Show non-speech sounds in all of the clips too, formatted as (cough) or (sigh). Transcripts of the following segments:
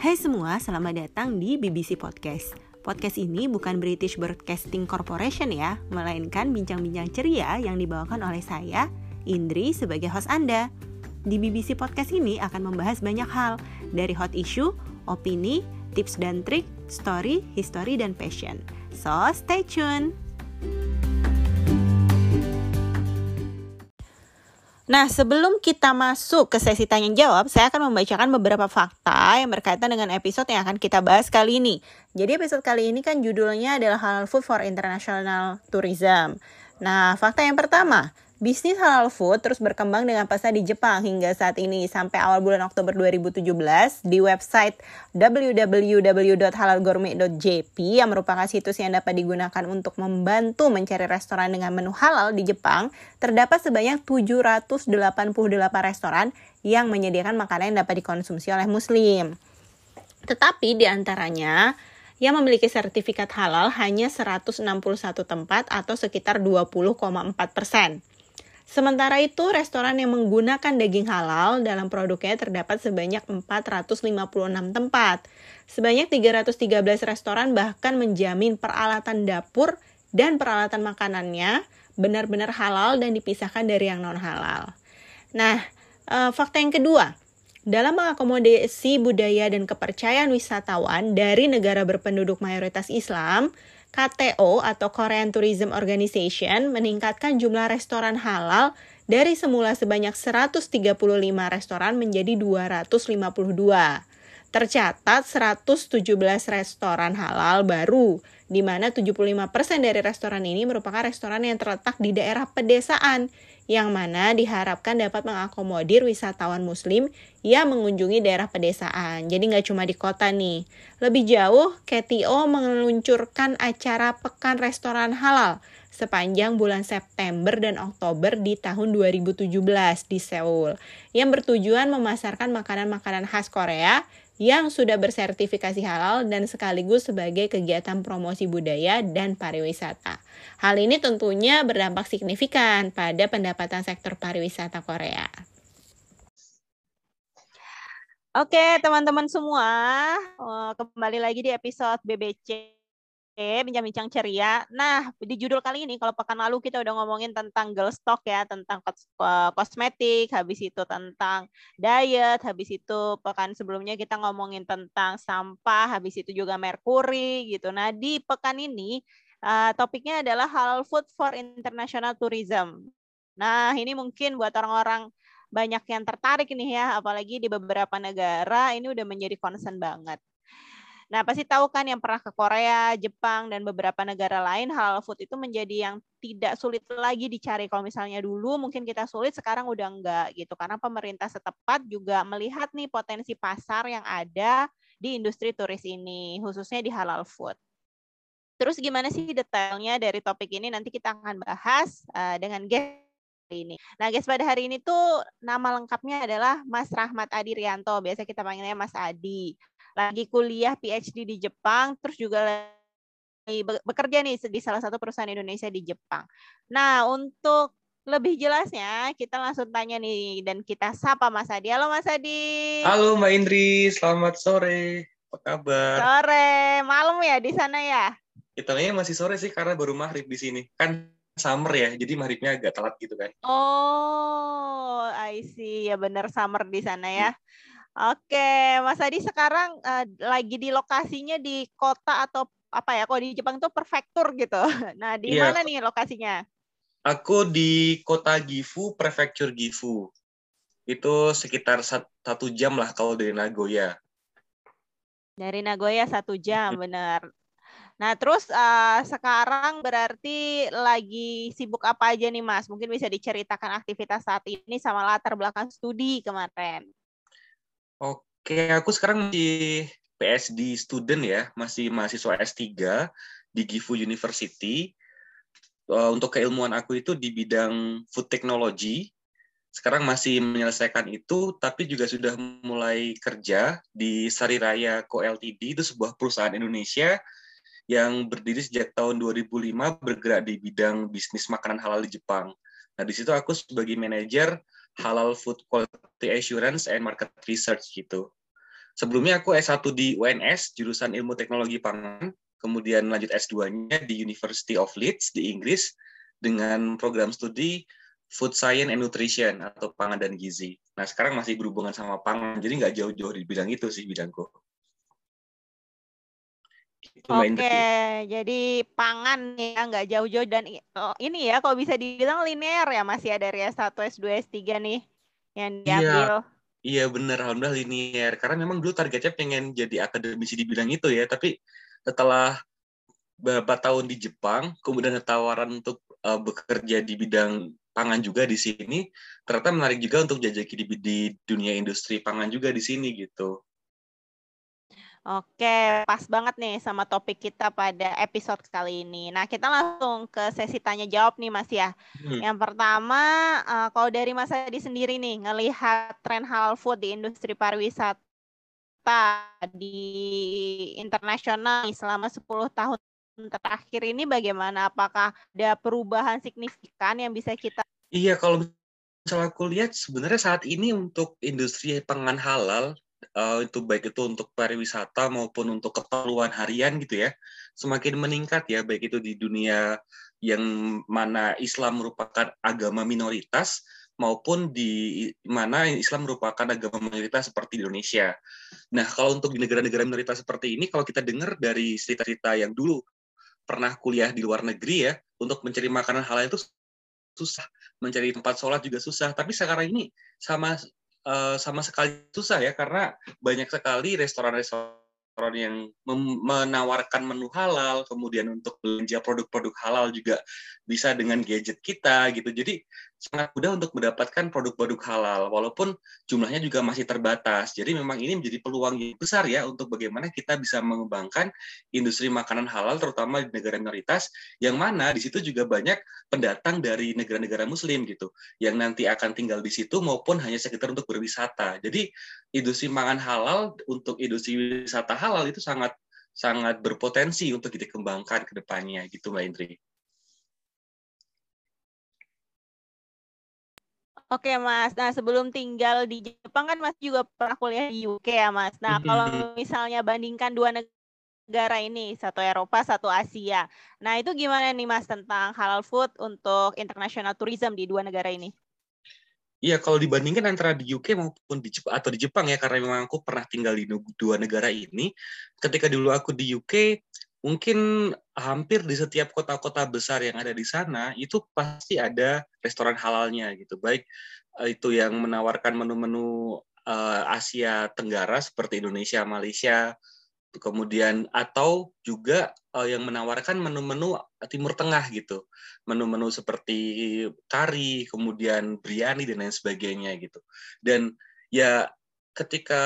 Hai semua, selamat datang di BBC Podcast. Podcast ini bukan British Broadcasting Corporation ya, melainkan bincang-bincang ceria yang dibawakan oleh saya, Indri, sebagai host Anda. Di BBC Podcast ini akan membahas banyak hal, dari hot issue, opini, tips dan trik, story, history, dan passion. So, stay tune! Nah, sebelum kita masuk ke sesi tanya jawab, saya akan membacakan beberapa fakta yang berkaitan dengan episode yang akan kita bahas kali ini. Jadi episode kali ini kan judulnya adalah Halal Food for International Tourism. Nah, fakta yang pertama, Bisnis halal food terus berkembang dengan pesat di Jepang hingga saat ini sampai awal bulan Oktober 2017 di website www.halalgourmet.jp yang merupakan situs yang dapat digunakan untuk membantu mencari restoran dengan menu halal di Jepang, terdapat sebanyak 788 restoran yang menyediakan makanan yang dapat dikonsumsi oleh muslim. Tetapi di antaranya yang memiliki sertifikat halal hanya 161 tempat atau sekitar 20,4 persen. Sementara itu, restoran yang menggunakan daging halal dalam produknya terdapat sebanyak 456 tempat. Sebanyak 313 restoran bahkan menjamin peralatan dapur dan peralatan makanannya benar-benar halal dan dipisahkan dari yang non-halal. Nah, e, fakta yang kedua, dalam mengakomodasi budaya dan kepercayaan wisatawan dari negara berpenduduk mayoritas Islam, KTO atau Korean Tourism Organization meningkatkan jumlah restoran halal dari semula sebanyak 135 restoran menjadi 252. Tercatat 117 restoran halal baru, di mana 75% dari restoran ini merupakan restoran yang terletak di daerah pedesaan yang mana diharapkan dapat mengakomodir wisatawan muslim yang mengunjungi daerah pedesaan. Jadi nggak cuma di kota nih. Lebih jauh, KTO meluncurkan acara Pekan Restoran Halal sepanjang bulan September dan Oktober di tahun 2017 di Seoul yang bertujuan memasarkan makanan-makanan khas Korea yang sudah bersertifikasi halal dan sekaligus sebagai kegiatan promosi budaya dan pariwisata. Hal ini tentunya berdampak signifikan pada pendapatan sektor pariwisata Korea. Oke, teman-teman semua, eh, kembali lagi di episode BBC bincang-bincang ceria. Nah, di judul kali ini, kalau pekan lalu kita udah ngomongin tentang girl stock ya, tentang kosmetik, habis itu tentang diet, habis itu pekan sebelumnya kita ngomongin tentang sampah, habis itu juga merkuri gitu. Nah, di pekan ini uh, topiknya adalah halal food for international tourism. Nah, ini mungkin buat orang-orang banyak yang tertarik nih ya, apalagi di beberapa negara ini udah menjadi concern banget. Nah, pasti tahu kan yang pernah ke Korea, Jepang, dan beberapa negara lain, halal food itu menjadi yang tidak sulit lagi dicari. Kalau misalnya dulu mungkin kita sulit, sekarang udah enggak gitu. Karena pemerintah setepat juga melihat nih potensi pasar yang ada di industri turis ini, khususnya di halal food. Terus gimana sih detailnya dari topik ini? Nanti kita akan bahas uh, dengan guest ini. Nah, guys, pada hari ini tuh nama lengkapnya adalah Mas Rahmat Adi Rianto. Biasa kita panggilnya Mas Adi lagi kuliah PhD di Jepang, terus juga lagi bekerja nih di salah satu perusahaan Indonesia di Jepang. Nah, untuk lebih jelasnya kita langsung tanya nih dan kita sapa Mas Adi. Halo Mas Adi. Halo Mbak Indri, selamat sore. Apa kabar? Sore, malam ya di sana ya? Kita masih sore sih karena baru maghrib di sini. Kan summer ya, jadi maghribnya agak telat gitu kan. Oh, I see. Ya benar summer di sana ya. Oke, Mas Adi sekarang uh, lagi di lokasinya di kota atau apa ya? Kalau di Jepang itu prefektur gitu. (laughs) Nah, di iya. mana nih lokasinya? Aku di kota Gifu, prefektur Gifu. Itu sekitar satu jam lah kalau dari Nagoya. Dari Nagoya satu jam, benar. Nah, terus uh, sekarang berarti lagi sibuk apa aja nih, Mas? Mungkin bisa diceritakan aktivitas saat ini sama latar belakang studi kemarin. Oke, aku sekarang masih PSD student ya, masih mahasiswa S3 di Gifu University. Eh, untuk keilmuan aku itu di bidang food technology. Sekarang masih menyelesaikan itu, tapi juga sudah mulai kerja di Sari Raya Co Ltd, itu sebuah perusahaan Indonesia yang berdiri sejak tahun 2005 bergerak di bidang bisnis makanan halal di Jepang. Nah, di situ aku sebagai manajer halal food quality assurance and market research gitu. Sebelumnya aku S1 di UNS, jurusan Ilmu Teknologi Pangan, kemudian lanjut S2-nya di University of Leeds di Inggris dengan program studi Food Science and Nutrition atau pangan dan gizi. Nah, sekarang masih berhubungan sama pangan, jadi nggak jauh-jauh di bidang itu sih bidangku. Oke, jadi pangan ya nggak jauh-jauh dan oh, ini ya kalau bisa dibilang linear ya masih ada dari S1, S2, S3 nih yang iya. diambil. Iya. Iya bener, alhamdulillah linear. Karena memang dulu targetnya pengen jadi akademisi di bidang itu ya, tapi setelah beberapa tahun di Jepang, kemudian tawaran untuk uh, bekerja di bidang pangan juga di sini, ternyata menarik juga untuk jajaki di, di dunia industri pangan juga di sini gitu. Oke, pas banget nih sama topik kita pada episode kali ini. Nah, kita langsung ke sesi tanya jawab nih, Mas ya. Hmm. Yang pertama, uh, kalau dari Mas Adi sendiri nih, ngelihat tren halal food di industri pariwisata di internasional selama 10 tahun terakhir ini bagaimana? Apakah ada perubahan signifikan yang bisa kita Iya, kalau misalnya aku lihat sebenarnya saat ini untuk industri pangan halal uh, itu baik itu untuk pariwisata maupun untuk keperluan harian gitu ya semakin meningkat ya baik itu di dunia yang mana Islam merupakan agama minoritas maupun di mana Islam merupakan agama mayoritas seperti di Indonesia. Nah, kalau untuk di negara-negara minoritas seperti ini, kalau kita dengar dari cerita-cerita yang dulu pernah kuliah di luar negeri ya, untuk mencari makanan halal itu susah, mencari tempat sholat juga susah. Tapi sekarang ini sama uh, sama sekali susah ya karena banyak sekali restoran-restoran yang menawarkan menu halal, kemudian untuk belanja produk-produk halal juga bisa dengan gadget kita gitu. Jadi sangat mudah untuk mendapatkan produk-produk halal walaupun jumlahnya juga masih terbatas. Jadi memang ini menjadi peluang yang besar ya untuk bagaimana kita bisa mengembangkan industri makanan halal terutama di negara minoritas yang mana di situ juga banyak pendatang dari negara-negara muslim gitu yang nanti akan tinggal di situ maupun hanya sekitar untuk berwisata. Jadi industri makan halal untuk industri wisata halal itu sangat sangat berpotensi untuk dikembangkan ke depannya gitu Mbak Indri. Oke Mas, nah sebelum tinggal di Jepang kan Mas juga pernah kuliah di UK ya Mas. Nah kalau misalnya bandingkan dua negara ini, satu Eropa, satu Asia. Nah itu gimana nih Mas tentang halal food untuk international tourism di dua negara ini? Iya, kalau dibandingkan antara di UK maupun di Jepang atau di Jepang ya, karena memang aku pernah tinggal di dua negara ini. Ketika dulu aku di UK, mungkin hampir di setiap kota-kota besar yang ada di sana itu pasti ada restoran halalnya gitu. Baik eh, itu yang menawarkan menu-menu uh, Asia Tenggara seperti Indonesia Malaysia kemudian atau juga uh, yang menawarkan menu-menu Timur Tengah gitu. Menu-menu seperti kari kemudian biryani dan lain sebagainya gitu. Dan ya ketika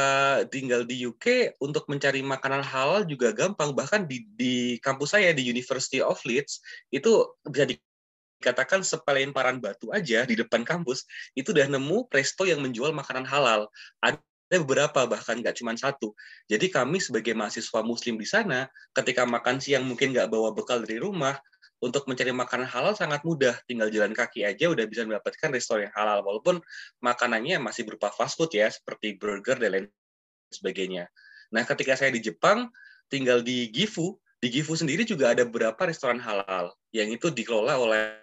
tinggal di UK untuk mencari makanan halal juga gampang. Bahkan di di kampus saya di University of Leeds itu bisa dikatakan sepelemparan batu aja di depan kampus itu udah nemu presto yang menjual makanan halal. Ada beberapa bahkan nggak cuma satu. Jadi kami sebagai mahasiswa muslim di sana ketika makan siang mungkin nggak bawa bekal dari rumah untuk mencari makanan halal sangat mudah. Tinggal jalan kaki aja udah bisa mendapatkan restoran yang halal. Walaupun makanannya masih berupa fast food ya, seperti burger dan lain sebagainya. Nah, ketika saya di Jepang, tinggal di Gifu, di Gifu sendiri juga ada beberapa restoran halal yang itu dikelola oleh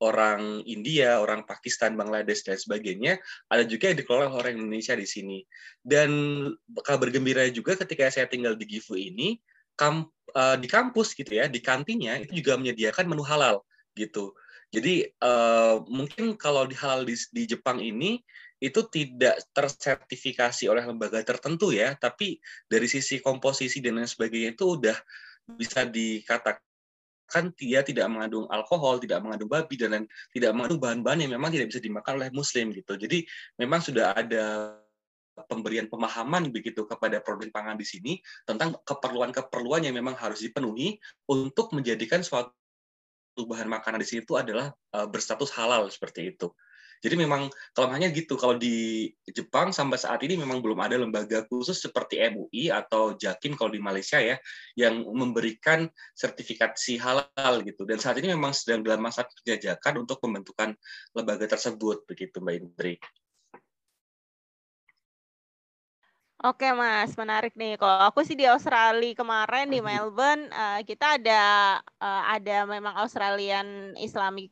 orang India, orang Pakistan, Bangladesh dan sebagainya. Ada juga yang dikelola oleh orang Indonesia di sini. Dan kabar gembira juga ketika saya tinggal di Gifu ini, kam, uh, di kampus gitu ya, di kantinnya itu juga menyediakan menu halal gitu. Jadi uh, mungkin kalau di halal di, di Jepang ini itu tidak tersertifikasi oleh lembaga tertentu ya, tapi dari sisi komposisi dan lain sebagainya itu udah bisa dikatakan dia tidak mengandung alkohol, tidak mengandung babi dan tidak mengandung bahan-bahan yang memang tidak bisa dimakan oleh muslim gitu. Jadi memang sudah ada pemberian pemahaman begitu kepada produk pangan di sini tentang keperluan-keperluan yang memang harus dipenuhi untuk menjadikan suatu bahan makanan di sini itu adalah uh, berstatus halal seperti itu. Jadi memang kelemahannya gitu. Kalau di Jepang sampai saat ini memang belum ada lembaga khusus seperti MUI atau Jakim kalau di Malaysia ya yang memberikan sertifikasi halal gitu. Dan saat ini memang sedang dalam masa penjajakan untuk pembentukan lembaga tersebut begitu Mbak Indri. Oke Mas, menarik nih. Kalau aku sih di Australia kemarin di Melbourne, uh, kita ada uh, ada memang Australian Islamic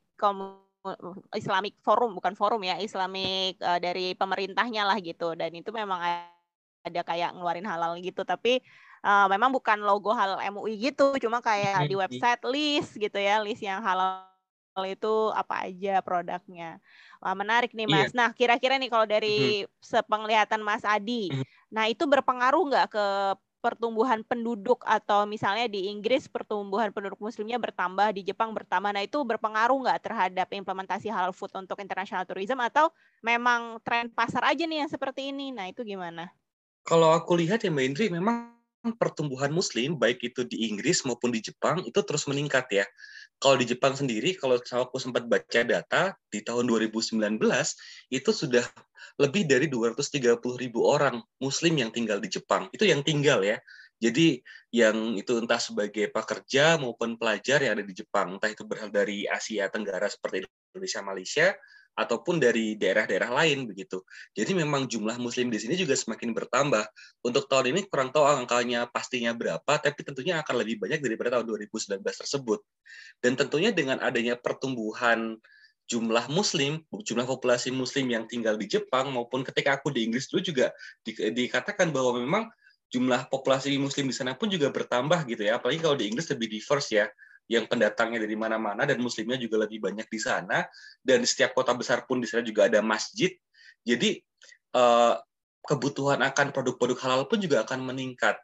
Islamic Forum bukan forum ya, Islamic uh, dari pemerintahnya lah gitu. Dan itu memang ada kayak ngeluarin halal gitu, tapi uh, memang bukan logo halal MUI gitu, cuma kayak di website list gitu ya, list yang halal itu apa aja produknya. Wah, menarik nih iya. Mas. Iya. Nah, kira-kira nih kalau dari mm-hmm. sepenglihatan Mas Adi, mm-hmm. nah itu berpengaruh nggak ke pertumbuhan penduduk atau misalnya di Inggris pertumbuhan penduduk muslimnya bertambah, di Jepang bertambah. Nah, itu berpengaruh nggak terhadap implementasi halal food untuk international tourism atau memang tren pasar aja nih yang seperti ini? Nah, itu gimana? Kalau aku lihat ya Mbak Indri, memang pertumbuhan muslim baik itu di Inggris maupun di Jepang itu terus meningkat ya. Kalau di Jepang sendiri, kalau aku sempat baca data di tahun 2019 itu sudah lebih dari 230 ribu orang Muslim yang tinggal di Jepang. Itu yang tinggal ya. Jadi yang itu entah sebagai pekerja maupun pelajar yang ada di Jepang, entah itu berasal dari Asia Tenggara seperti Indonesia, Malaysia, ataupun dari daerah-daerah lain begitu. Jadi memang jumlah muslim di sini juga semakin bertambah. Untuk tahun ini kurang tahu angkanya pastinya berapa, tapi tentunya akan lebih banyak daripada tahun 2019 tersebut. Dan tentunya dengan adanya pertumbuhan jumlah muslim, jumlah populasi muslim yang tinggal di Jepang maupun ketika aku di Inggris dulu juga di, dikatakan bahwa memang jumlah populasi muslim di sana pun juga bertambah gitu ya. Apalagi kalau di Inggris lebih diverse ya yang pendatangnya dari mana-mana dan muslimnya juga lebih banyak di sana. Dan di setiap kota besar pun di sana juga ada masjid. Jadi eh, kebutuhan akan produk-produk halal pun juga akan meningkat.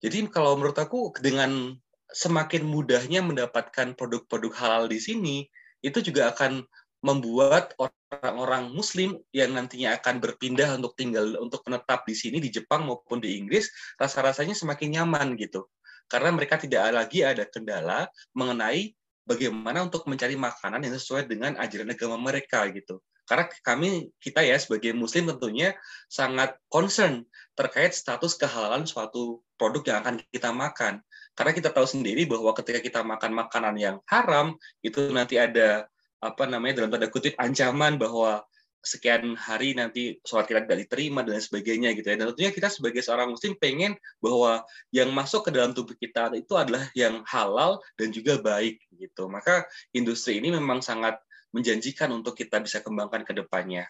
Jadi kalau menurut aku dengan semakin mudahnya mendapatkan produk-produk halal di sini itu juga akan membuat orang-orang muslim yang nantinya akan berpindah untuk tinggal untuk menetap di sini di Jepang maupun di Inggris rasa-rasanya semakin nyaman gitu karena mereka tidak lagi ada kendala mengenai bagaimana untuk mencari makanan yang sesuai dengan ajaran agama mereka gitu. Karena kami kita ya sebagai muslim tentunya sangat concern terkait status kehalalan suatu produk yang akan kita makan. Karena kita tahu sendiri bahwa ketika kita makan makanan yang haram itu nanti ada apa namanya dalam tanda kutip ancaman bahwa sekian hari nanti sholat kita tidak diterima dan sebagainya gitu ya. Dan tentunya kita sebagai seorang muslim pengen bahwa yang masuk ke dalam tubuh kita itu adalah yang halal dan juga baik gitu. Maka industri ini memang sangat menjanjikan untuk kita bisa kembangkan ke depannya.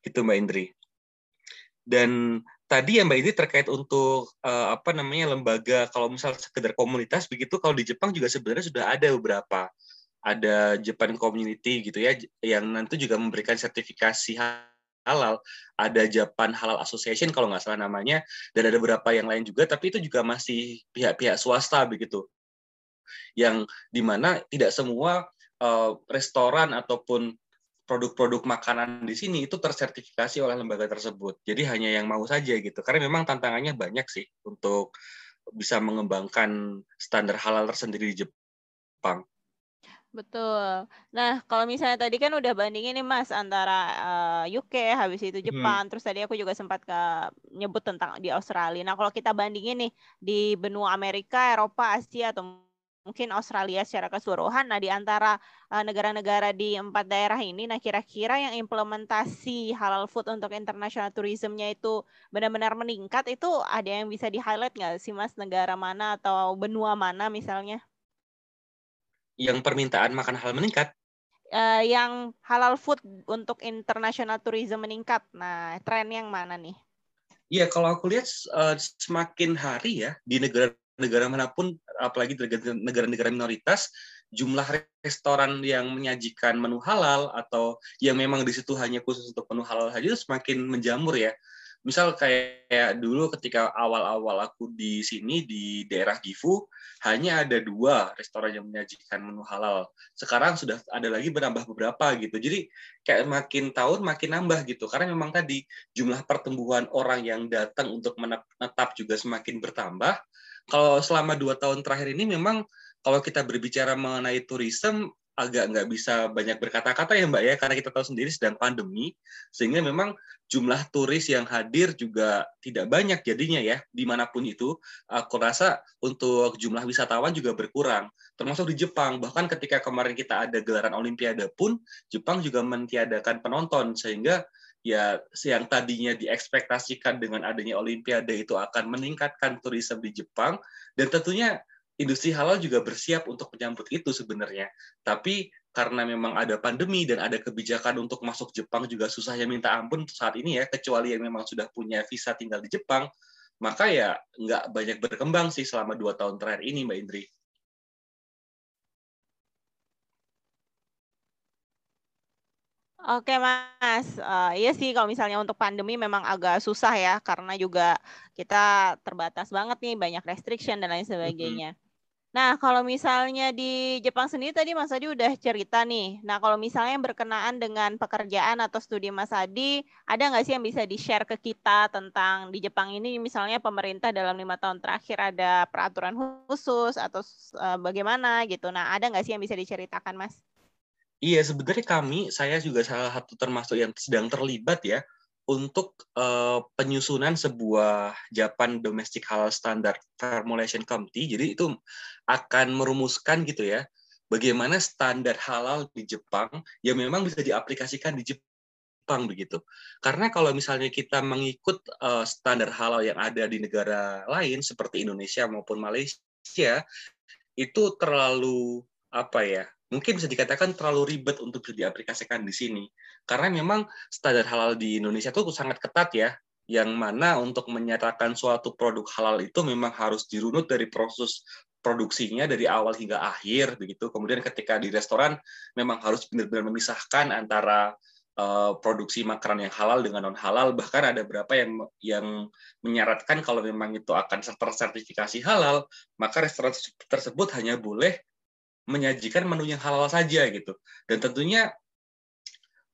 Itu Mbak Indri. Dan tadi ya Mbak Indri terkait untuk uh, apa namanya lembaga kalau misal sekedar komunitas begitu kalau di Jepang juga sebenarnya sudah ada beberapa ada Japan Community gitu ya yang nanti juga memberikan sertifikasi halal ada Japan Halal Association kalau nggak salah namanya dan ada beberapa yang lain juga tapi itu juga masih pihak-pihak swasta begitu yang di mana tidak semua uh, restoran ataupun produk-produk makanan di sini itu tersertifikasi oleh lembaga tersebut. Jadi hanya yang mau saja gitu. Karena memang tantangannya banyak sih untuk bisa mengembangkan standar halal tersendiri di Jepang. Betul. Nah, kalau misalnya tadi kan udah bandingin nih Mas antara uh, eh, UK, habis itu hmm. Jepang, hmm. terus tadi aku juga sempat ke nyebut tentang di Australia. Nah, kalau kita bandingin nih di benua Amerika, Eropa, Asia atau mungkin Australia secara keseluruhan, nah di antara uh, negara-negara di empat daerah ini, nah kira-kira yang implementasi halal food untuk international tourismnya itu benar-benar meningkat, itu ada yang bisa di-highlight nggak sih Mas, negara mana atau benua mana misalnya? Yang permintaan makan halal meningkat? Uh, yang halal food untuk international tourism meningkat. Nah, tren yang mana nih? Iya, kalau aku lihat uh, semakin hari ya di negara-negara mana pun, apalagi negara-negara minoritas, jumlah restoran yang menyajikan menu halal atau yang memang di situ hanya khusus untuk menu halal saja itu semakin menjamur ya misal kayak dulu ketika awal-awal aku di sini di daerah Gifu hanya ada dua restoran yang menyajikan menu halal. Sekarang sudah ada lagi berambah beberapa gitu. Jadi kayak makin tahun makin nambah gitu. Karena memang tadi jumlah pertumbuhan orang yang datang untuk menetap juga semakin bertambah. Kalau selama dua tahun terakhir ini memang kalau kita berbicara mengenai turisme agak nggak bisa banyak berkata-kata ya Mbak ya karena kita tahu sendiri sedang pandemi sehingga memang jumlah turis yang hadir juga tidak banyak jadinya ya. Di mana pun itu aku rasa untuk jumlah wisatawan juga berkurang termasuk di Jepang. Bahkan ketika kemarin kita ada gelaran Olimpiade pun Jepang juga mentiadakan penonton sehingga ya yang tadinya diekspektasikan dengan adanya Olimpiade itu akan meningkatkan turisme di Jepang dan tentunya industri halal juga bersiap untuk menyambut itu sebenarnya. Tapi karena memang ada pandemi dan ada kebijakan untuk masuk Jepang juga susahnya minta ampun saat ini ya, kecuali yang memang sudah punya visa tinggal di Jepang, maka ya nggak banyak berkembang sih selama dua tahun terakhir ini, Mbak Indri. Oke Mas, uh, iya sih kalau misalnya untuk pandemi memang agak susah ya karena juga kita terbatas banget nih banyak restriction dan lain sebagainya. Mm -hmm. Nah, kalau misalnya di Jepang sendiri tadi Mas Adi udah cerita nih. Nah, kalau misalnya berkenaan dengan pekerjaan atau studi Mas Adi, ada nggak sih yang bisa di-share ke kita tentang di Jepang ini misalnya pemerintah dalam lima tahun terakhir ada peraturan khusus atau uh, bagaimana gitu. Nah, ada nggak sih yang bisa diceritakan Mas? Iya, sebenarnya kami, saya juga salah satu termasuk yang sedang terlibat ya untuk uh, penyusunan sebuah Japan Domestic Halal Standard Formulation Committee. Jadi itu akan merumuskan gitu ya, bagaimana standar halal di Jepang yang memang bisa diaplikasikan di Jepang begitu. Karena kalau misalnya kita mengikut uh, standar halal yang ada di negara lain seperti Indonesia maupun Malaysia, itu terlalu apa ya mungkin bisa dikatakan terlalu ribet untuk diaplikasikan di sini. Karena memang standar halal di Indonesia itu sangat ketat ya, yang mana untuk menyatakan suatu produk halal itu memang harus dirunut dari proses produksinya dari awal hingga akhir begitu. Kemudian ketika di restoran memang harus benar-benar memisahkan antara uh, produksi makanan yang halal dengan non halal. Bahkan ada beberapa yang yang menyaratkan kalau memang itu akan tersertifikasi halal, maka restoran tersebut hanya boleh menyajikan menu yang halal saja gitu. Dan tentunya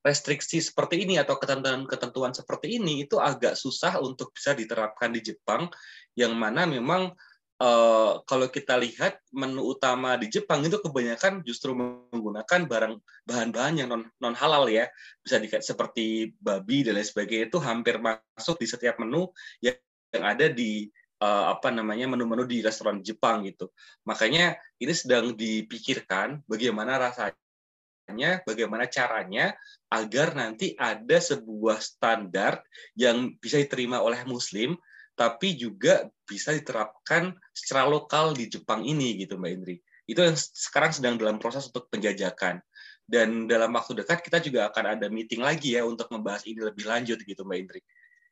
restriksi seperti ini atau ketentuan-ketentuan seperti ini itu agak susah untuk bisa diterapkan di Jepang yang mana memang uh, kalau kita lihat menu utama di Jepang itu kebanyakan justru menggunakan barang bahan-bahan yang non, non halal ya bisa dikatakan seperti babi dan lain sebagainya itu hampir masuk di setiap menu yang ada di uh, apa namanya menu-menu di restoran Jepang gitu. Makanya ini sedang dipikirkan bagaimana rasanya, bagaimana caranya agar nanti ada sebuah standar yang bisa diterima oleh Muslim, tapi juga bisa diterapkan secara lokal di Jepang ini gitu Mbak Indri. Itu yang sekarang sedang dalam proses untuk penjajakan. Dan dalam waktu dekat kita juga akan ada meeting lagi ya untuk membahas ini lebih lanjut gitu Mbak Indri.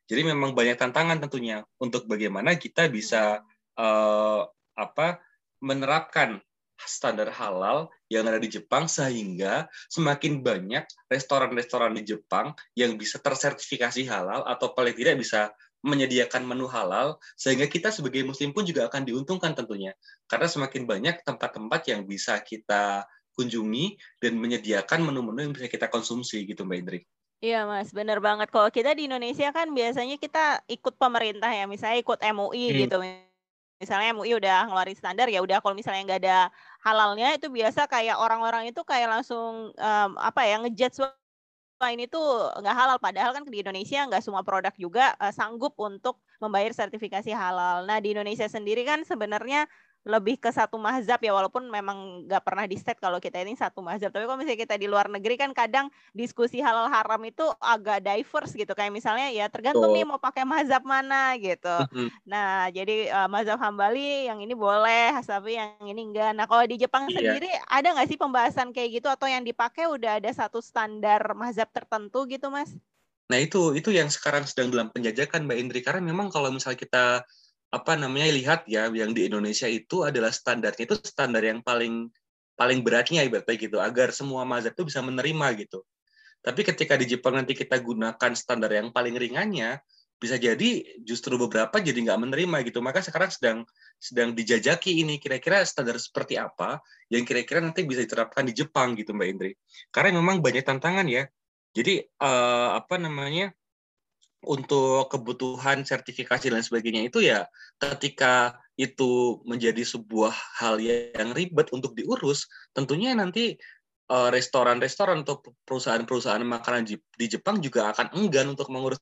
Jadi memang banyak tantangan tentunya untuk bagaimana kita bisa uh, apa menerapkan standar halal yang ada di Jepang sehingga semakin banyak restoran-restoran di Jepang yang bisa tersertifikasi halal atau paling tidak bisa menyediakan menu halal sehingga kita sebagai muslim pun juga akan diuntungkan tentunya karena semakin banyak tempat-tempat yang bisa kita kunjungi dan menyediakan menu-menu yang bisa kita konsumsi gitu Mbak Indri. Iya Mas, benar banget. Kalau kita di Indonesia kan biasanya kita ikut pemerintah ya, misalnya ikut MUI hmm. gitu. Misalnya MUI udah ngeluarin standar ya udah kalau misalnya nggak ada halalnya itu biasa kayak orang-orang itu kayak langsung um, apa ya ngejudge wah ini tuh nggak halal padahal kan di Indonesia nggak semua produk juga uh, sanggup untuk membayar sertifikasi halal. Nah di Indonesia sendiri kan sebenarnya lebih ke satu mazhab ya walaupun memang nggak pernah di set kalau kita ini satu mazhab. Tapi kalau misalnya kita di luar negeri kan kadang diskusi halal haram itu agak diverse gitu. Kayak misalnya ya tergantung oh. nih mau pakai mazhab mana gitu. Nah jadi uh, mazhab hambali yang ini boleh tapi yang ini enggak. Nah kalau di Jepang iya. sendiri ada nggak sih pembahasan kayak gitu? Atau yang dipakai udah ada satu standar mazhab tertentu gitu mas? Nah itu itu yang sekarang sedang dalam penjajakan Mbak Indri. Karena memang kalau misalnya kita apa namanya lihat ya yang di Indonesia itu adalah standarnya itu standar yang paling paling beratnya ibaratnya gitu agar semua mazhab itu bisa menerima gitu. Tapi ketika di Jepang nanti kita gunakan standar yang paling ringannya, bisa jadi justru beberapa jadi nggak menerima gitu. Maka sekarang sedang sedang dijajaki ini kira-kira standar seperti apa yang kira-kira nanti bisa diterapkan di Jepang gitu Mbak Indri. Karena memang banyak tantangan ya. Jadi uh, apa namanya? Untuk kebutuhan sertifikasi dan sebagainya itu ya ketika itu menjadi sebuah hal yang ribet untuk diurus, tentunya nanti eh, restoran-restoran atau perusahaan-perusahaan makanan di Jepang juga akan enggan untuk mengurus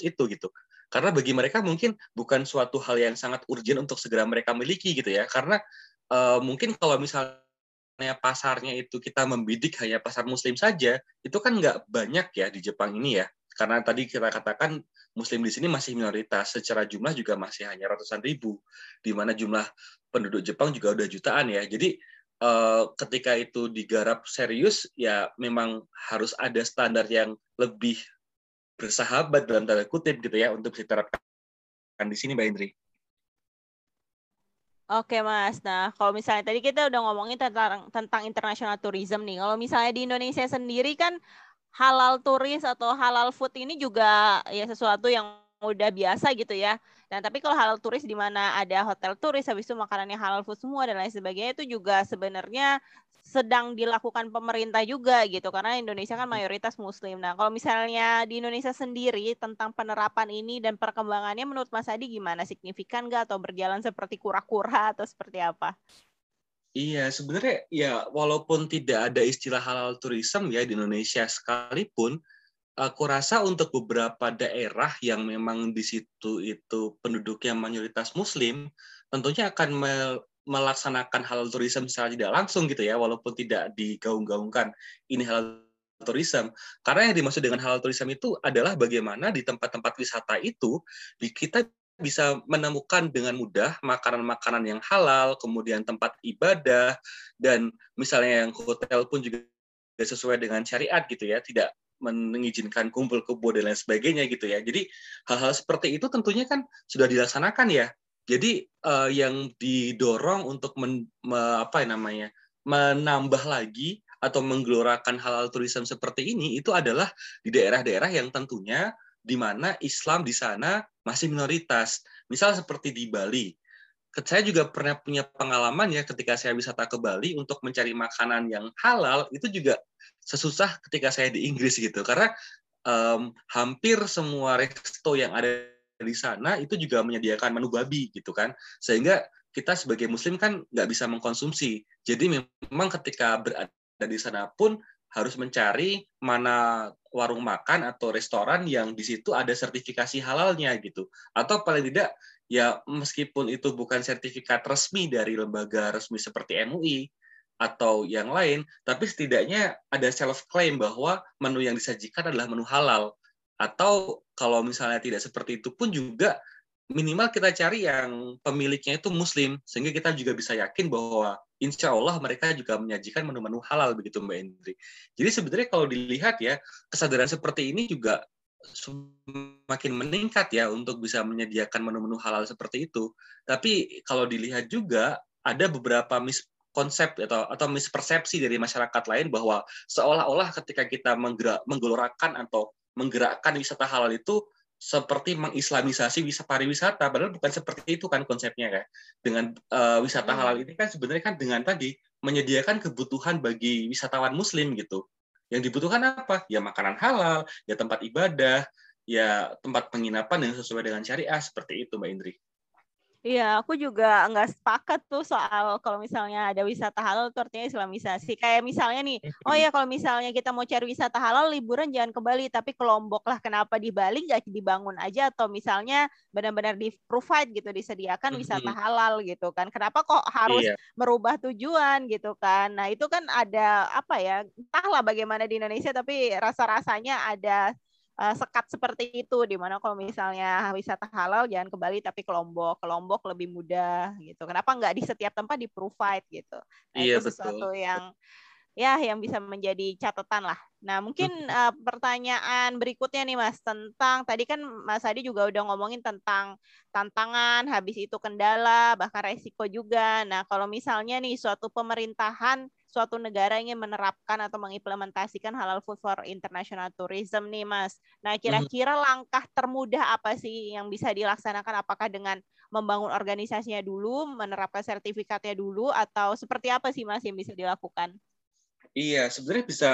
itu gitu. Karena bagi mereka mungkin bukan suatu hal yang sangat urgent untuk segera mereka miliki gitu ya. Karena uh, mungkin kalau misalnya pasarnya itu kita membidik hanya pasar muslim saja, itu kan nggak banyak ya di Jepang ini ya Karena tadi kita katakan Muslim di sini masih minoritas, secara jumlah juga masih hanya ratusan ribu, di mana jumlah penduduk Jepang juga udah jutaan ya. Jadi eh, ketika itu digarap serius, ya memang harus ada standar yang lebih bersahabat dalam tanda kutip gitu ya untuk diterapkan di sini, Mbak Indri. Oke Mas, nah kalau misalnya tadi kita udah ngomongin tentang tentang international tourism nih, kalau misalnya di Indonesia sendiri kan halal turis atau halal food ini juga ya sesuatu yang udah biasa gitu ya. Nah tapi kalau halal turis di mana ada hotel turis, habis itu makanannya halal food semua dan lain sebagainya itu juga sebenarnya sedang dilakukan pemerintah juga gitu karena Indonesia kan mayoritas muslim. Nah, kalau misalnya di Indonesia sendiri tentang penerapan ini dan perkembangannya menurut Mas Adi gimana? Signifikan nggak atau berjalan seperti kura-kura atau seperti apa? Iya, sebenarnya ya walaupun tidak ada istilah halal tourism ya di Indonesia sekalipun, aku rasa untuk beberapa daerah yang memang di situ itu penduduknya mayoritas muslim, tentunya akan melaksanakan halal tourism secara tidak langsung gitu ya, walaupun tidak digaung-gaungkan ini halal tourism. Karena yang dimaksud dengan halal tourism itu adalah bagaimana di tempat-tempat wisata itu kita bisa menemukan dengan mudah makanan-makanan yang halal, kemudian tempat ibadah, dan misalnya yang hotel pun juga sesuai dengan syariat gitu ya, tidak mengizinkan kumpul kebo dan lain sebagainya gitu ya. Jadi hal-hal seperti itu tentunya kan sudah dilaksanakan ya jadi uh, yang didorong untuk men, me, apa ya namanya menambah lagi atau menggelorakan halal turisme seperti ini itu adalah di daerah-daerah yang tentunya di mana Islam di sana masih minoritas. Misal seperti di Bali. Saya juga pernah punya pengalaman ya ketika saya wisata ke Bali untuk mencari makanan yang halal itu juga sesusah ketika saya di Inggris gitu karena um, hampir semua resto yang ada di sana itu juga menyediakan menu babi gitu kan sehingga kita sebagai muslim kan nggak bisa mengkonsumsi jadi memang ketika berada di sana pun harus mencari mana warung makan atau restoran yang di situ ada sertifikasi halalnya gitu. Atau paling tidak ya meskipun itu bukan sertifikat resmi dari lembaga resmi seperti MUI atau yang lain tapi setidaknya ada self claim bahwa menu yang disajikan adalah menu halal. Atau kalau misalnya tidak seperti itu pun juga minimal kita cari yang pemiliknya itu muslim sehingga kita juga bisa yakin bahwa insya Allah mereka juga menyajikan menu-menu halal begitu Mbak Indri. Jadi sebenarnya kalau dilihat ya kesadaran seperti ini juga semakin meningkat ya untuk bisa menyediakan menu-menu halal seperti itu. Tapi kalau dilihat juga ada beberapa mis konsep atau atau mispersepsi dari masyarakat lain bahwa seolah-olah ketika kita menggelorakan atau menggerakkan wisata halal itu seperti mengislamisasi wisata pariwisata padahal bukan seperti itu kan konsepnya kan dengan uh, wisata hmm. halal ini kan sebenarnya kan dengan tadi menyediakan kebutuhan bagi wisatawan muslim gitu. Yang dibutuhkan apa? Ya makanan halal ya tempat ibadah ya tempat penginapan yang sesuai dengan syariah seperti itu mbak Indri Iya, aku juga nggak sepakat tuh soal kalau misalnya ada wisata halal itu artinya islamisasi. Kayak misalnya nih, oh ya kalau misalnya kita mau cari wisata halal, liburan jangan ke Bali, tapi ke Lombok lah. Kenapa di Bali nggak dibangun aja atau misalnya benar-benar di provide gitu, disediakan wisata halal gitu kan? Kenapa kok harus iya. merubah tujuan gitu kan? Nah itu kan ada apa ya? Entahlah bagaimana di Indonesia, tapi rasa-rasanya ada uh, sekat seperti itu di mana kalau misalnya wisata halal jangan ke Bali tapi ke Lombok ke Lombok lebih mudah gitu kenapa nggak di setiap tempat di provide gitu nah, iya, itu sesuatu betul. yang ya yang bisa menjadi catatan lah. Nah mungkin uh, pertanyaan berikutnya nih Mas tentang tadi kan Mas Adi juga udah ngomongin tentang tantangan, habis itu kendala, bahkan resiko juga. Nah kalau misalnya nih suatu pemerintahan suatu negara ingin menerapkan atau mengimplementasikan halal food for international tourism nih Mas. Nah, mhm. kira-kira langkah termudah apa sih yang bisa dilaksanakan apakah dengan membangun organisasinya dulu, menerapkan sertifikatnya dulu atau seperti apa sih Mas yang bisa dilakukan? Iya, sebenarnya bisa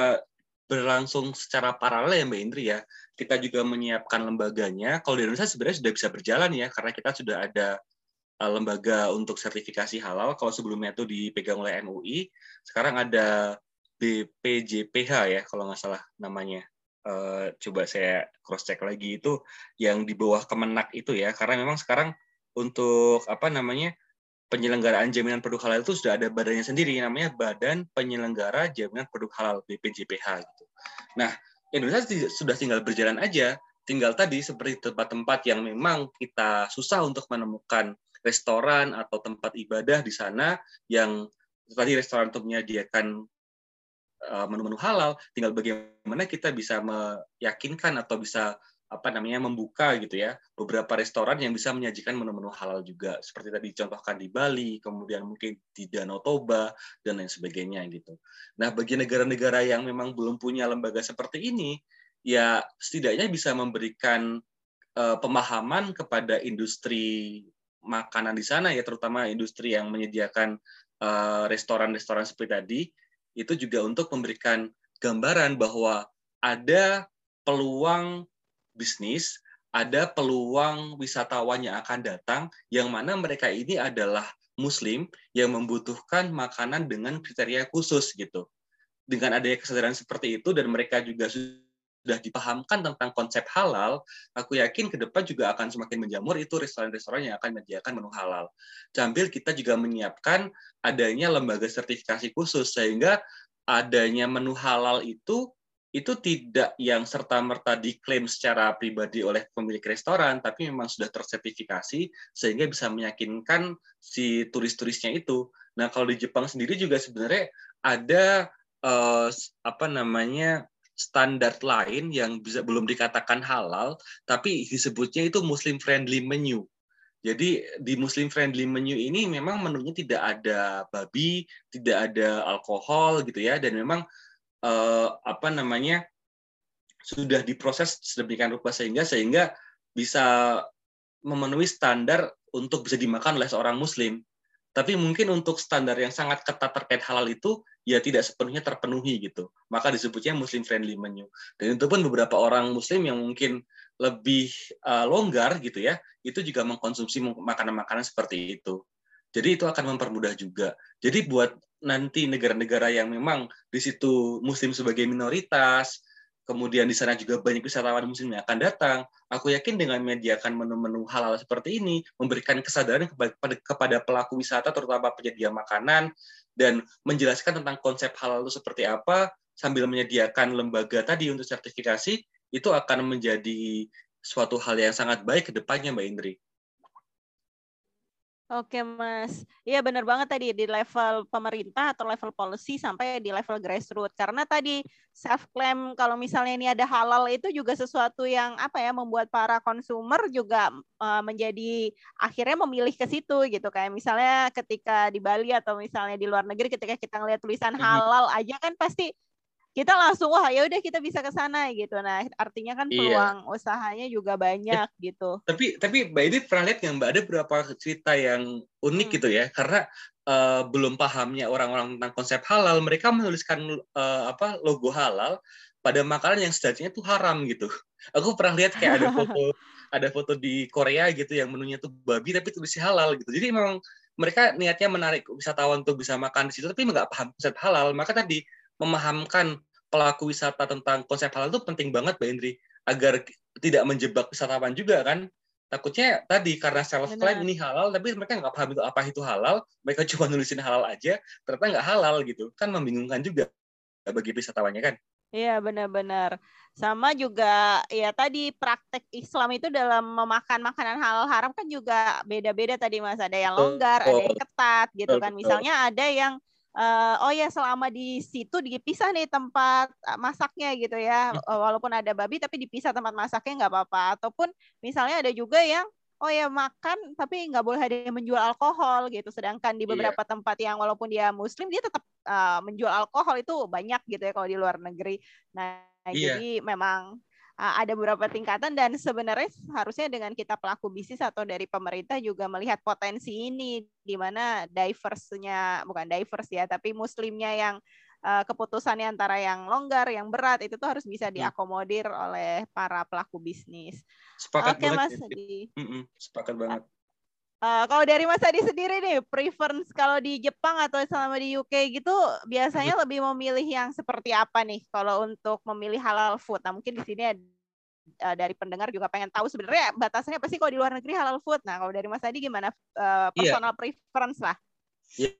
berlangsung secara paralel ya Mbak Indri ya. Kita juga menyiapkan lembaganya. Kalau di Indonesia sebenarnya sudah bisa berjalan ya, karena kita sudah ada lembaga untuk sertifikasi halal. Kalau sebelumnya itu dipegang oleh MUI, sekarang ada BPJPH ya kalau nggak salah namanya. Uh, coba saya cross check lagi itu yang di bawah Kemenak itu ya, karena memang sekarang untuk apa namanya penyelenggaraan jaminan produk halal itu sudah ada badannya sendiri namanya Badan Penyelenggara Jaminan Produk Halal BPJPH gitu. Nah, Indonesia sudah tinggal berjalan aja. Tinggal tadi seperti tempat-tempat yang memang kita susah untuk menemukan restoran atau tempat ibadah di sana yang tadi restoran untuk menyediakan eh, menu-menu halal, tinggal bagaimana kita bisa meyakinkan atau bisa apa namanya membuka gitu ya beberapa restoran yang bisa menyajikan menu-menu halal juga seperti tadi contohkan di Bali kemudian mungkin di Danau Toba dan lain sebagainya gitu. Nah bagi negara-negara yang memang belum punya lembaga seperti ini ya setidaknya bisa memberikan uh, pemahaman kepada industri makanan di sana ya terutama industri yang menyediakan uh, restoran-restoran seperti tadi itu juga untuk memberikan gambaran bahwa ada peluang bisnis, ada peluang wisatawan yang akan datang, yang mana mereka ini adalah Muslim yang membutuhkan makanan dengan kriteria khusus gitu. Dengan adanya kesadaran seperti itu dan mereka juga sudah dipahamkan tentang konsep halal, aku yakin ke depan juga akan semakin menjamur itu restoran-restoran yang akan menyediakan menu halal. Sambil kita juga menyiapkan adanya lembaga sertifikasi khusus sehingga adanya menu halal itu itu tidak yang serta-merta diklaim secara pribadi oleh pemilik restoran, tapi memang sudah tersertifikasi sehingga bisa meyakinkan si turis-turisnya itu. Nah, kalau di Jepang sendiri juga sebenarnya ada uh, apa namanya standar lain yang bisa belum dikatakan halal, tapi disebutnya itu Muslim friendly menu. Jadi di Muslim friendly menu ini memang menunya tidak ada babi, tidak ada alkohol gitu ya, dan memang uh, apa namanya sudah diproses sedemikian rupa sehingga sehingga bisa memenuhi standar untuk bisa dimakan oleh seorang muslim. Tapi mungkin untuk standar yang sangat ketat terkait halal itu ya tidak sepenuhnya terpenuhi gitu. Maka disebutnya muslim friendly menu. Dan itu pun beberapa orang muslim yang mungkin lebih uh, longgar gitu ya, itu juga mengkonsumsi makanan-makanan seperti itu. Jadi itu akan mempermudah juga. Jadi buat nanti negara-negara yang memang di situ Muslim sebagai minoritas, kemudian di sana juga banyak wisatawan Muslim yang akan datang, aku yakin dengan menyediakan menu-menu halal seperti ini, memberikan kesadaran kepada, kepada pelaku wisata, terutama penyedia makanan, dan menjelaskan tentang konsep halal itu seperti apa, sambil menyediakan lembaga tadi untuk sertifikasi, itu akan menjadi suatu hal yang sangat baik ke depannya, Mbak Indri. Oke Mas, iya benar banget tadi di level pemerintah atau level policy sampai di level grassroots. Karena tadi self claim kalau misalnya ini ada halal itu juga sesuatu yang apa ya membuat para konsumer juga uh, menjadi akhirnya memilih ke situ gitu kayak misalnya ketika di Bali atau misalnya di luar negeri ketika kita ngeliat tulisan mhm. halal aja kan pasti kita langsung wah ya udah kita bisa ke sana gitu. Nah, artinya kan iya. peluang iya. usahanya juga banyak eh, gitu. Tapi tapi Mbak ini pernah lihat nggak Mbak ada beberapa cerita yang unik hmm. gitu ya? Karena uh, belum pahamnya orang-orang tentang konsep halal, mereka menuliskan uh, apa logo halal pada makanan yang sejatinya tuh haram gitu. Aku pernah lihat kayak ada foto (laughs) ada foto di Korea gitu yang menunya tuh babi tapi tulisnya halal gitu. Jadi memang mereka niatnya menarik wisatawan untuk bisa makan di situ tapi nggak paham konsep halal. Maka tadi memahamkan pelaku wisata tentang konsep halal itu penting banget Mbak Indri. Agar tidak menjebak wisatawan juga kan? Takutnya tadi karena self claim ini halal tapi mereka nggak paham itu apa itu halal. Mereka (laughs) cuma nulisin halal aja ternyata nggak halal gitu. Kan membingungkan juga bagi wisatawannya kan? Iya benar-benar. Sama juga ya tadi praktek Islam itu dalam memakan makanan halal haram kan juga beda-beda tadi Mas. Ada yang longgar, oh, ada yang ketat gitu kan. Misalnya ada yang uh, oh ya selama di situ dipisah nih tempat eh, masaknya gitu ya hmm. eh, walaupun ada babi tapi dipisah tempat masaknya nggak apa-apa ataupun misalnya ada juga yang oh ya makan tapi nggak boleh ada yang menjual alkohol gitu sedangkan di iya. beberapa yeah. tempat yang walaupun dia muslim dia tetap uh, menjual alkohol itu banyak gitu ya kalau di luar negeri nah yeah. jadi memang ada beberapa tingkatan dan sebenarnya harusnya dengan kita pelaku bisnis atau dari pemerintah juga melihat potensi ini di mana diversnya bukan diverse ya tapi muslimnya yang uh, keputusannya antara yang longgar yang berat itu tuh harus bisa hmm. diakomodir oleh para pelaku bisnis. Sepakat Oke, banget. Mas Adi. sepakat banget. Uh, kalau dari Mas Adi sendiri nih, preference kalau di Jepang atau selama di UK gitu, biasanya lebih memilih yang seperti apa nih kalau untuk memilih halal food? Nah, mungkin di sini uh, dari pendengar juga pengen tahu sebenarnya batasannya apa sih kalau di luar negeri halal food? Nah, kalau dari Mas Adi gimana uh, personal yeah. preference lah? Yeah.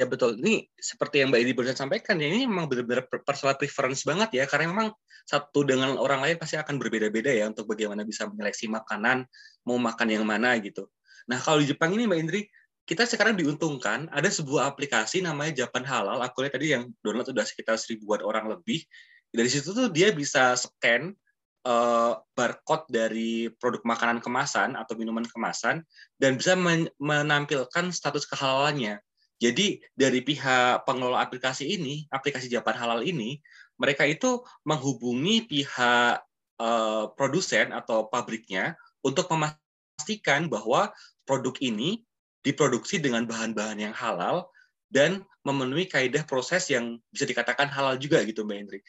Ya betul. Ini seperti yang Mbak Edi barusan sampaikan ya ini memang benar-benar personal preference banget ya karena memang satu dengan orang lain pasti akan berbeda-beda ya untuk bagaimana bisa menyeleksi makanan mau makan yang mana gitu. Nah kalau di Jepang ini Mbak Indri kita sekarang diuntungkan ada sebuah aplikasi namanya Japan Halal. Aku lihat tadi yang download sudah sekitar seribuan orang lebih. Dari situ tuh dia bisa scan uh, barcode dari produk makanan kemasan atau minuman kemasan dan bisa men menampilkan status kehalalannya. Jadi dari pihak pengelola aplikasi ini, aplikasi Japan Halal ini, mereka itu menghubungi pihak uh, produsen atau pabriknya untuk memastikan bahwa produk ini diproduksi dengan bahan-bahan yang halal dan memenuhi kaidah proses yang bisa dikatakan halal juga gitu Mbak Hendri.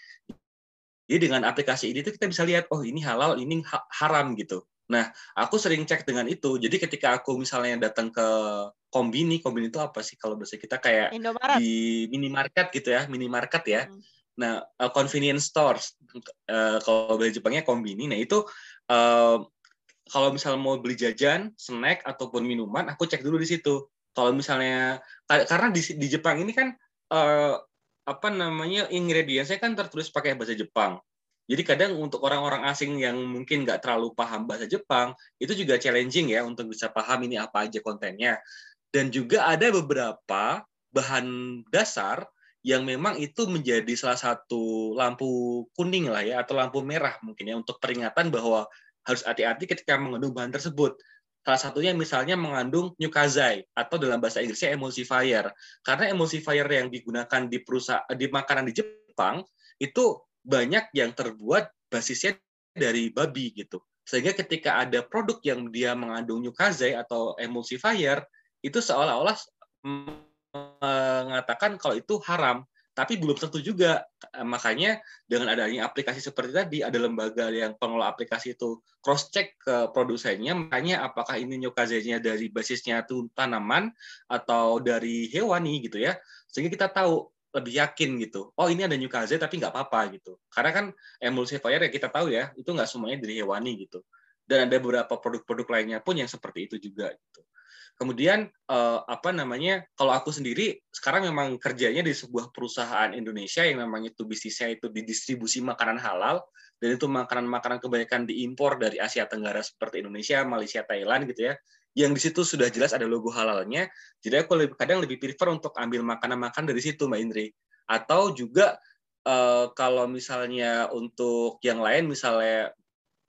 Jadi dengan aplikasi ini tuh kita bisa lihat oh ini halal, ini haram gitu. Nah, aku sering cek dengan itu. Jadi ketika aku misalnya datang ke kombini, kombini itu apa sih kalau bahasa kita kayak Indomaret. di minimarket gitu ya, minimarket ya. Hmm. Nah, uh, convenience stores uh, kalau bahasa Jepangnya kombini. Nah, itu uh, kalau misalnya mau beli jajan, snack ataupun minuman, aku cek dulu di situ. Kalau misalnya karena di, di Jepang ini kan uh, apa namanya ingredientsnya kan tertulis pakai bahasa Jepang. Jadi kadang untuk orang-orang asing yang mungkin nggak terlalu paham bahasa Jepang, itu juga challenging ya untuk bisa paham ini apa aja kontennya. Dan juga ada beberapa bahan dasar yang memang itu menjadi salah satu lampu kuning lah ya atau lampu merah mungkin ya untuk peringatan bahwa harus hati-hati ketika mengandung bahan tersebut. Salah satunya misalnya mengandung nyukazai atau dalam bahasa Inggrisnya emulsifier. Karena emulsifier yang digunakan di perusahaan di makanan di Jepang itu banyak yang terbuat basisnya dari babi gitu. Sehingga ketika ada produk yang dia mengandung nyukazai atau emulsifier, itu seolah-olah mengatakan kalau itu haram, tapi belum tentu juga. Makanya dengan adanya aplikasi seperti tadi, ada lembaga yang pengelola aplikasi itu cross check ke produsennya, makanya apakah ini nyukazenya dari basisnya itu tanaman atau dari hewani gitu ya, sehingga kita tahu lebih yakin gitu. Oh ini ada nyukaze tapi nggak apa-apa gitu. Karena kan emulsifier ya kita tahu ya itu nggak semuanya dari hewani gitu. Dan ada beberapa produk-produk lainnya pun yang seperti itu juga gitu. Kemudian eh, apa namanya? Kalau aku sendiri sekarang memang kerjanya di sebuah perusahaan Indonesia yang memang itu bisnisnya itu di distribusi makanan halal dan itu makanan-makanan kebanyakan diimpor dari Asia Tenggara seperti Indonesia, Malaysia, Thailand gitu ya. Yang di situ sudah jelas ada logo halalnya. Jadi aku lebih, kadang lebih prefer untuk ambil makanan-makanan dari situ, Mbak Indri. Atau juga eh, kalau misalnya untuk yang lain misalnya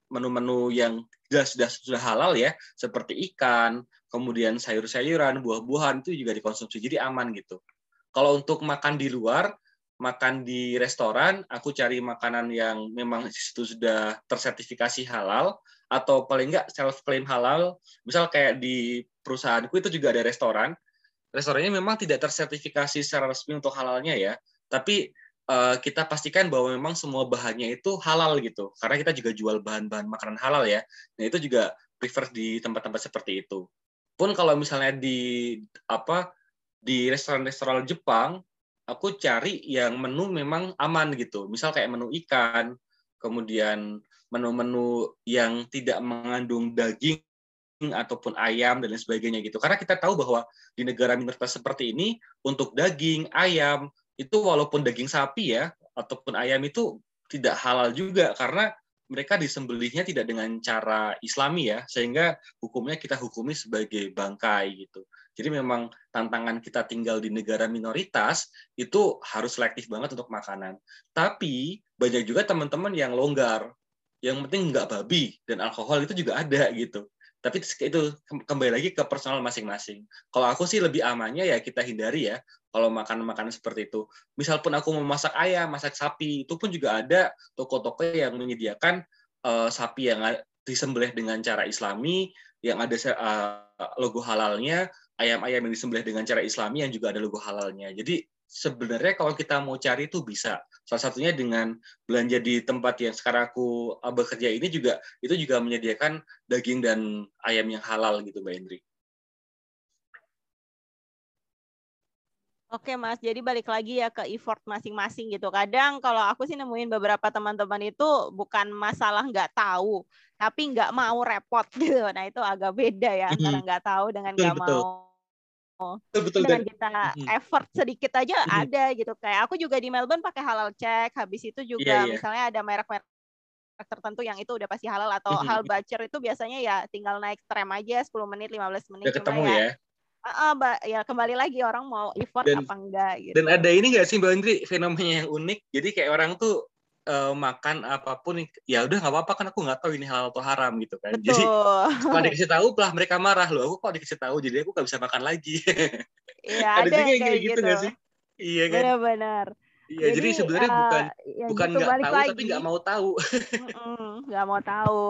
menu-menu yang sudah sudah sudah halal ya, seperti ikan, kemudian sayur-sayuran, buah-buahan itu juga dikonsumsi. Jadi aman gitu. Kalau untuk makan di luar, makan di restoran, aku cari makanan yang memang itu sudah tersertifikasi halal atau paling enggak self claim halal. Misal kayak di perusahaanku itu juga ada restoran. Restorannya memang tidak tersertifikasi secara resmi untuk halalnya ya, tapi uh, kita pastikan bahwa memang semua bahannya itu halal gitu. Karena kita juga jual bahan-bahan makanan halal ya. Nah, itu juga prefer di tempat-tempat seperti itu pun kalau misalnya di apa di restoran-restoran Jepang aku cari yang menu memang aman gitu. Misal kayak menu ikan kemudian menu-menu yang tidak mengandung daging ataupun ayam dan lain sebagainya gitu. Karena kita tahu bahwa di negara minoritas seperti ini untuk daging ayam itu walaupun daging sapi ya ataupun ayam itu tidak halal juga. Karena mereka disembelihnya tidak dengan cara Islami ya, sehingga hukumnya kita hukumi sebagai bangkai gitu. Jadi memang tantangan kita tinggal di negara minoritas itu harus selektif banget untuk makanan. Tapi banyak juga teman-teman yang longgar, yang penting nggak babi dan alkohol itu juga ada gitu. Tapi itu kembali lagi ke personal masing-masing. Kalau aku sih lebih amannya ya kita hindari ya kalau makan-makanan seperti itu. Misal pun aku mau masak ayam, masak sapi, itu pun juga ada toko-toko yang menyediakan uh, sapi yang disembelih dengan cara Islami, yang ada uh, logo halalnya, ayam-ayam yang disembelih dengan cara Islami yang juga ada logo halalnya. Jadi sebenarnya kalau kita mau cari itu bisa. Salah satunya dengan belanja di tempat yang sekarang aku uh, bekerja ini juga itu juga menyediakan daging dan ayam yang halal gitu Mbak Hendri. Oke Mas, jadi balik lagi ya ke effort masing-masing gitu. Kadang kalau aku sih nemuin beberapa teman-teman itu bukan masalah nggak tahu, tapi nggak mau repot (laughs) gitu. Nah itu agak beda ya antara nggak tahu dengan nggak mau betul, betul, dengan kita effort sedikit aja Mhm. ada gitu kayak aku juga di Melbourne pakai halal check habis itu juga Iya, iya. misalnya ada merek-merek tertentu yang itu udah pasti halal atau hal butcher itu biasanya ya tinggal naik tram aja 10 menit 15 menit Udah ketemu ya ya. Ah, Mbak, ya kembali lagi orang mau effort Dan- apa enggak gitu Dan ada ini nggak sih Mbak Indri fenomena yang unik? Jadi kayak orang tuh eh, makan apa pun ya udah nggak apa-apa kan aku nggak tahu ini halal atau haram gitu kan. Jadi betul (laughs) setelah dikasih tahu lah mereka marah loh. Aku kok dikasih tahu jadi aku nggak bisa makan lagi. Iya (laughs) ada ada kayak kayak gitu nggak sih? Iya kan? benar-benar Iya. Jadi, sebenarnya eh, bukan ya bukan gitu, nggak balik tahu tapi lagi. (laughs) nggak mau tahu. Nggak mau tahu.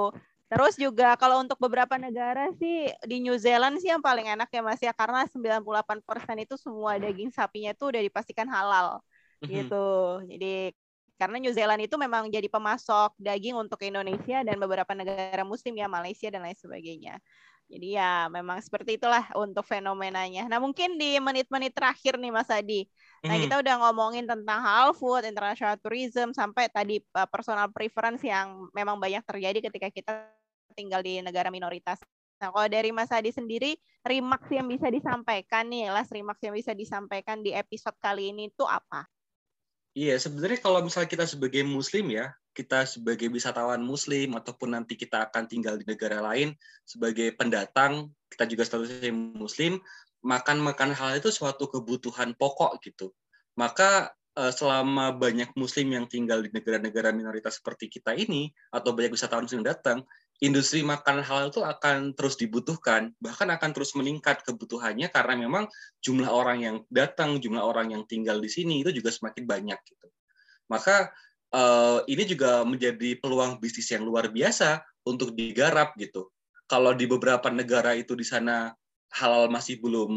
Terus juga kalau untuk beberapa negara sih di New Zealand sih yang paling enak ya Mas ya karena 98% itu semua daging sapinya itu udah dipastikan halal Mhm. gitu. Jadi karena New Zealand itu memang jadi pemasok daging untuk Indonesia dan beberapa negara muslim ya Malaysia dan lain sebagainya. Jadi ya memang seperti itulah untuk fenomenanya. Nah mungkin di menit-menit terakhir nih Mas Adi, Nah, Mhm. kita udah ngomongin tentang halal food, international tourism, sampai tadi uh, personal preference yang memang banyak terjadi ketika kita tinggal di negara minoritas. Nah, kalau dari Mas Adi sendiri, remarks yang bisa disampaikan nih, last remarks yang bisa disampaikan di episode kali ini itu apa? Iya, sebenarnya kalau misalnya kita sebagai muslim ya, kita sebagai wisatawan muslim ataupun nanti kita akan tinggal di negara lain sebagai pendatang, kita juga statusnya muslim, makan makan hal itu suatu kebutuhan pokok gitu. Maka eh, selama banyak muslim yang tinggal di negara-negara minoritas seperti kita ini atau banyak wisatawan muslim datang, industri makanan halal itu akan terus dibutuhkan, bahkan akan terus meningkat kebutuhannya karena memang jumlah orang yang datang, jumlah orang yang tinggal di sini itu juga semakin banyak gitu. Maka eh, ini juga menjadi peluang bisnis yang luar biasa untuk digarap gitu. Kalau di beberapa negara itu di sana halal masih belum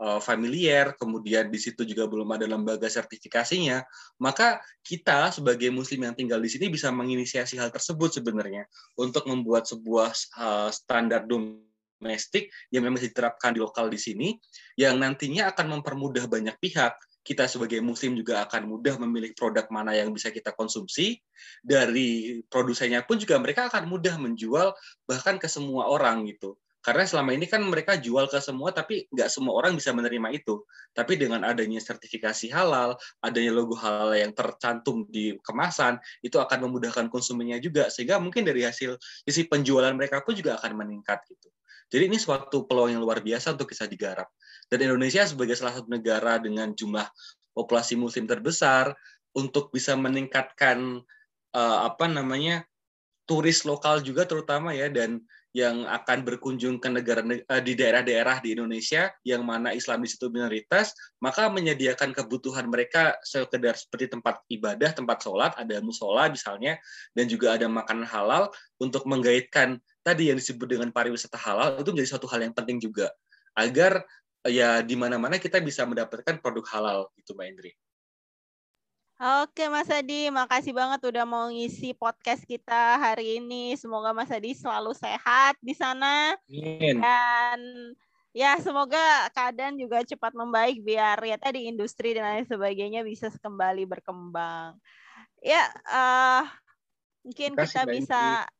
eh, familiar, kemudian di situ juga belum ada lembaga sertifikasinya, maka kita sebagai muslim yang tinggal di sini bisa menginisiasi hal tersebut sebenarnya untuk membuat sebuah eh, standar domestik yang memang diterapkan di lokal di sini yang nantinya akan mempermudah banyak pihak. Kita sebagai muslim juga akan mudah memilih produk mana yang bisa kita konsumsi. Dari produsennya pun juga mereka akan mudah menjual bahkan ke semua orang gitu karena selama ini kan mereka jual ke semua tapi nggak semua orang bisa menerima itu. Tapi dengan adanya sertifikasi halal adanya logo halal yang tercantum di kemasan itu akan memudahkan konsumennya juga. Sehingga mungkin dari hasil sisi penjualan mereka pun juga akan meningkat gitu. Jadi ini suatu peluang yang luar biasa untuk bisa digarap. Dan Indonesia sebagai salah satu negara dengan jumlah populasi muslim terbesar untuk bisa meningkatkan uh, apa namanya turis lokal juga terutama ya dan yang akan berkunjung ke negara uh, di daerah-daerah di Indonesia yang mana Islam di situ minoritas maka menyediakan kebutuhan mereka sekedar seperti tempat ibadah tempat sholat ada musola misalnya dan juga ada makanan halal untuk menggaitkan tadi yang disebut dengan pariwisata halal itu menjadi suatu hal yang penting juga agar ya di mana-mana kita bisa mendapatkan produk halal gitu Mbak Indri. Oke Mas Adi, makasih banget udah mau ngisi podcast kita hari ini. Semoga Mas Adi selalu sehat di sana. Amin. Dan ya semoga keadaan juga cepat membaik biar ya tadi industri dan lain sebagainya bisa kembali berkembang. Ya, uh, mungkin kita Mbak bisa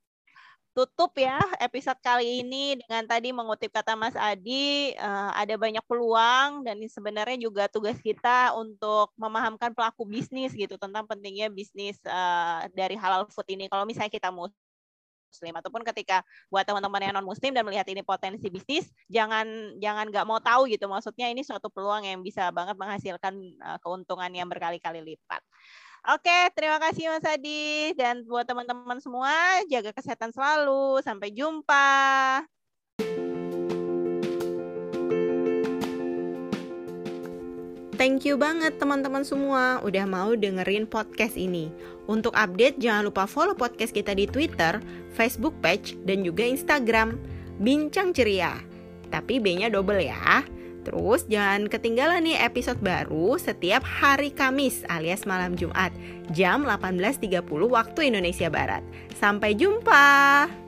tutup ya episode kali ini dengan tadi mengutip kata Mas Adi uh, ada banyak peluang dan sebenarnya juga tugas kita untuk memahamkan pelaku bisnis gitu tentang pentingnya bisnis uh, dari halal food ini kalau misalnya kita muslim ataupun ketika buat teman-teman yang non muslim dan melihat ini potensi bisnis jangan jangan nggak mau tahu gitu maksudnya ini suatu peluang yang bisa banget menghasilkan uh, keuntungan yang berkali-kali lipat. Oke, terima kasih Mas Adi dan buat teman-teman semua jaga kesehatan selalu. Sampai jumpa. Thank you banget teman-teman semua udah mau dengerin podcast ini. Untuk update jangan lupa follow podcast kita di Twitter, Facebook page, dan juga Instagram. Bincang ceria. Tapi B-nya double ya. Terus jangan ketinggalan nih episode baru setiap hari Kamis alias malam Jumat jam 18.30 waktu Indonesia Barat. Sampai jumpa.